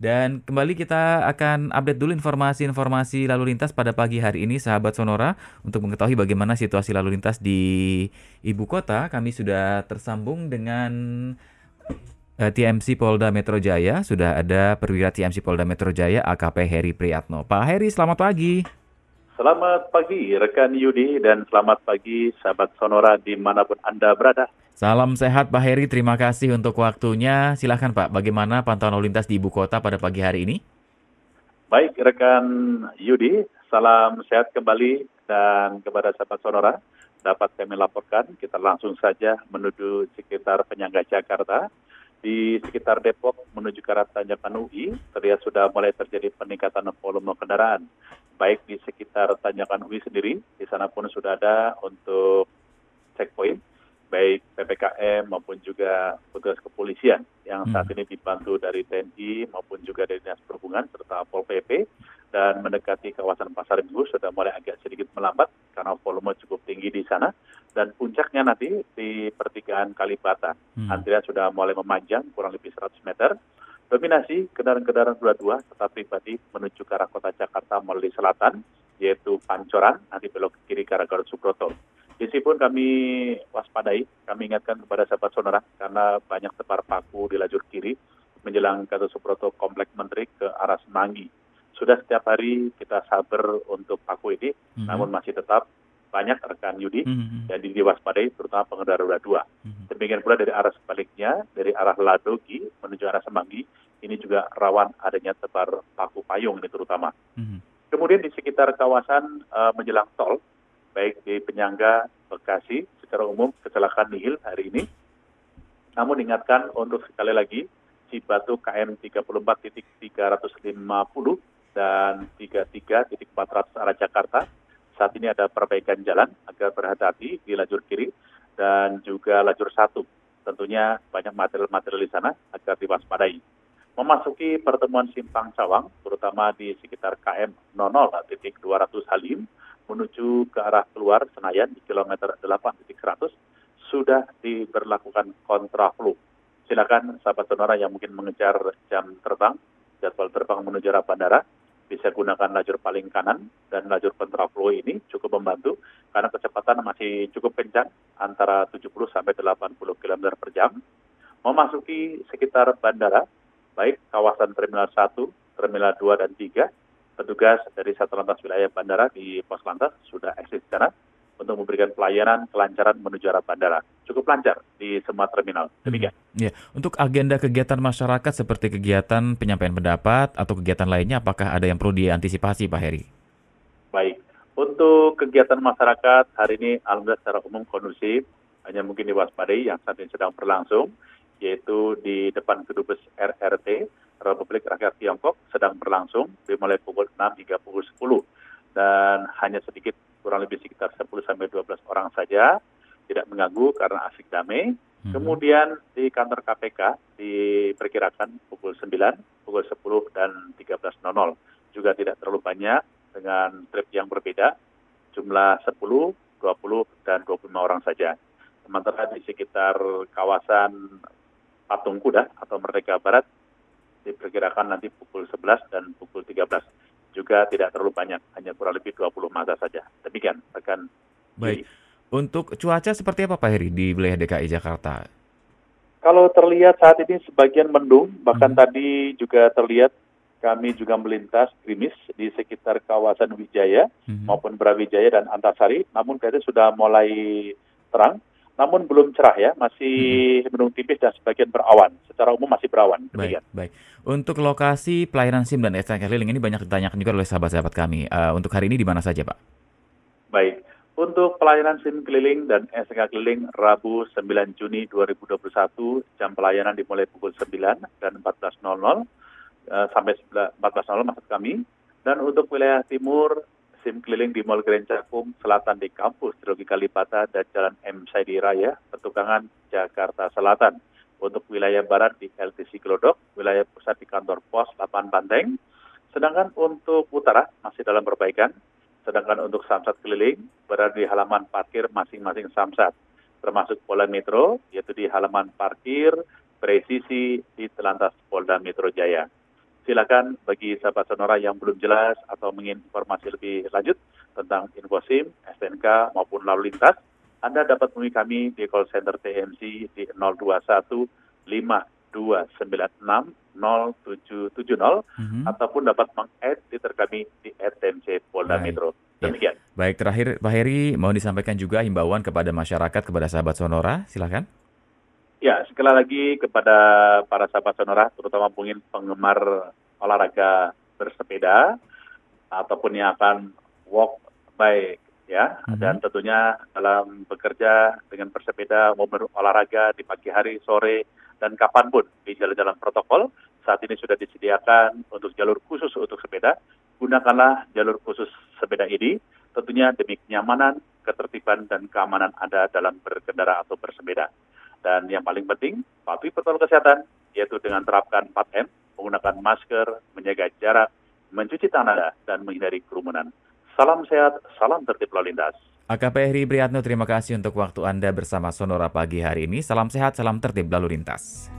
Dan kembali kita akan update dulu informasi-informasi lalu lintas pada pagi hari ini sahabat Sonora untuk mengetahui bagaimana situasi lalu lintas di ibu kota. Kami sudah tersambung dengan eh, TMC Polda Metro Jaya. Sudah ada perwira TMC Polda Metro Jaya AKP Heri Priyatno. Pak Heri, selamat pagi. Selamat pagi rekan Yudi dan selamat pagi sahabat Sonora di mana pun Anda berada. Salam sehat Pak Heri, terima kasih untuk waktunya. Silahkan Pak, bagaimana pantauan lalu lintas di ibu kota pada pagi hari ini? Baik rekan Yudi, salam sehat kembali dan kepada sahabat Sonora dapat kami laporkan kita langsung saja menuju sekitar penyangga Jakarta. Di sekitar Depok menuju ke arah Tanjakan UI terlihat sudah mulai terjadi peningkatan volume kendaraan. Baik di sekitar Tanjakan UI sendiri di sana pun sudah ada untuk checkpoint baik PPKM maupun juga petugas kepolisian yang saat hmm. ini dibantu dari TNI maupun juga dari Dinas Perhubungan serta Pol PP dan mendekati kawasan Pasar Minggu sudah mulai agak sedikit melambat karena volume cukup tinggi di sana dan puncaknya nanti di pertigaan Kalibata. Hmm. Antrian sudah mulai memanjang kurang lebih 100 meter. Dominasi kendaraan-kendaraan roda dua serta pribadi menuju ke arah kota Jakarta melalui selatan, yaitu Pancoran, nanti belok kiri ke arah Garut Subroto. Di sini pun kami waspadai, kami ingatkan kepada sahabat sonora karena banyak tepar paku di lajur kiri menjelang Gatot Subroto Komplek Menteri ke arah Semanggi. Sudah setiap hari kita sabar untuk paku ini, mm -hmm. namun masih tetap banyak rekan Yudi mm -hmm. dan diwaspadai terutama pengendara roda dua. Mm -hmm. Demikian pula dari arah sebaliknya, dari arah Ladogi menuju arah Semanggi, ini juga rawan adanya tebar paku payung ini terutama. Mm -hmm. Kemudian di sekitar kawasan uh, menjelang tol, baik di penyangga Bekasi secara umum kecelakaan nihil hari ini. Namun ingatkan untuk sekali lagi Cibatu KM 34.350 dan 33.400 arah Jakarta. Saat ini ada perbaikan jalan agar berhati-hati di lajur kiri dan juga lajur satu. Tentunya banyak material-material di sana agar diwaspadai. Memasuki pertemuan Simpang Sawang, terutama di sekitar KM 00.200 Halim, menuju ke arah keluar Senayan di kilometer 8.100 sudah diberlakukan kontraflow. Silakan sahabat sonora yang mungkin mengejar jam terbang, jadwal terbang menuju arah bandara, bisa gunakan lajur paling kanan dan lajur kontraflow ini cukup membantu karena kecepatan masih cukup kencang antara 70 sampai 80 km per jam. Memasuki sekitar bandara, baik kawasan Terminal 1, Terminal 2 dan 3, petugas dari Satlantas Wilayah Bandara di Pos Lantas sudah eksis di sana untuk memberikan pelayanan kelancaran menuju arah bandara. Cukup lancar di semua terminal. Demikian. Hmm, ya. Untuk agenda kegiatan masyarakat seperti kegiatan penyampaian pendapat atau kegiatan lainnya, apakah ada yang perlu diantisipasi, Pak Heri? Baik. Untuk kegiatan masyarakat hari ini alhamdulillah secara umum kondusif, hanya mungkin diwaspadai yang saat ini sedang berlangsung, yaitu di depan kedubes RRT Republik Rakyat Tiongkok sedang berlangsung dimulai pukul 6 hingga pukul 10 dan hanya sedikit kurang lebih sekitar 10 sampai 12 orang saja tidak mengganggu karena asik damai. Hmm. Kemudian di kantor KPK diperkirakan pukul 9, pukul 10 dan 13.00 juga tidak terlalu banyak dengan trip yang berbeda jumlah 10, 20 dan 25 orang saja. Sementara di sekitar kawasan Patung Kuda atau Merdeka Barat diperkirakan nanti pukul 11 dan pukul 13 juga tidak terlalu banyak, hanya kurang lebih 20 masa saja. Demikian, rekan. Baik. Jadi. Untuk cuaca seperti apa Pak Heri di wilayah DKI Jakarta? Kalau terlihat saat ini sebagian mendung, bahkan hmm. tadi juga terlihat kami juga melintas gerimis di sekitar kawasan Wijaya hmm. maupun Brawijaya dan Antasari, namun kayaknya sudah mulai terang namun belum cerah ya, masih hmm. mendung tipis dan sebagian berawan. Secara umum masih berawan. Baik, baik. Untuk lokasi pelayanan SIM dan STNK keliling ini banyak ditanyakan juga oleh sahabat-sahabat kami. Uh, untuk hari ini di mana saja, Pak? Baik. Untuk pelayanan SIM keliling dan STNK keliling Rabu 9 Juni 2021, jam pelayanan dimulai pukul 9 dan 14.00 uh, sampai 14.00 maksud kami. Dan untuk wilayah timur SIM keliling di Mall Grand Cakung, selatan di kampus Trilogi Kalibata dan Jalan M. Saidi Raya, Petukangan, Jakarta Selatan. Untuk wilayah barat di LTC Glodok, wilayah pusat di kantor pos 8 Banteng. Sedangkan untuk utara masih dalam perbaikan. Sedangkan untuk samsat keliling berada di halaman parkir masing-masing samsat. Termasuk Polda Metro, yaitu di halaman parkir presisi di Telantas Polda Metro Jaya. Silakan bagi sahabat Sonora yang belum jelas atau ingin informasi lebih lanjut tentang info SIM, STNK maupun lalu lintas, Anda dapat menemui kami di call center TMC di 021 5296 0770 Mhm. ataupun dapat meng-add Twitter kami di @tmc Polda Baik. Metro. Ya. Demikian. Baik, terakhir Pak Heri mau disampaikan juga himbauan kepada masyarakat, kepada sahabat Sonora, silakan. Ya, sekali lagi kepada para sahabat Sonora, terutama mungkin penggemar olahraga bersepeda ataupun yang akan walk bike ya, Mhm. dan tentunya dalam bekerja dengan bersepeda mau berolahraga di pagi hari, sore, dan kapan pun di jalan-jalan protokol saat ini sudah disediakan untuk jalur khusus untuk sepeda. Gunakanlah jalur khusus sepeda ini tentunya demi kenyamanan, ketertiban, dan keamanan Anda dalam berkendara atau bersepeda. Dan yang paling penting, patuhi protokol kesehatan, yaitu dengan terapkan 4M, menggunakan masker, menjaga jarak, mencuci tangan dan menghindari kerumunan. Salam sehat, salam tertib lalu lintas. AKP Heri Priatno, terima kasih untuk waktu Anda bersama Sonora pagi hari ini. Salam sehat, salam tertib lalu lintas.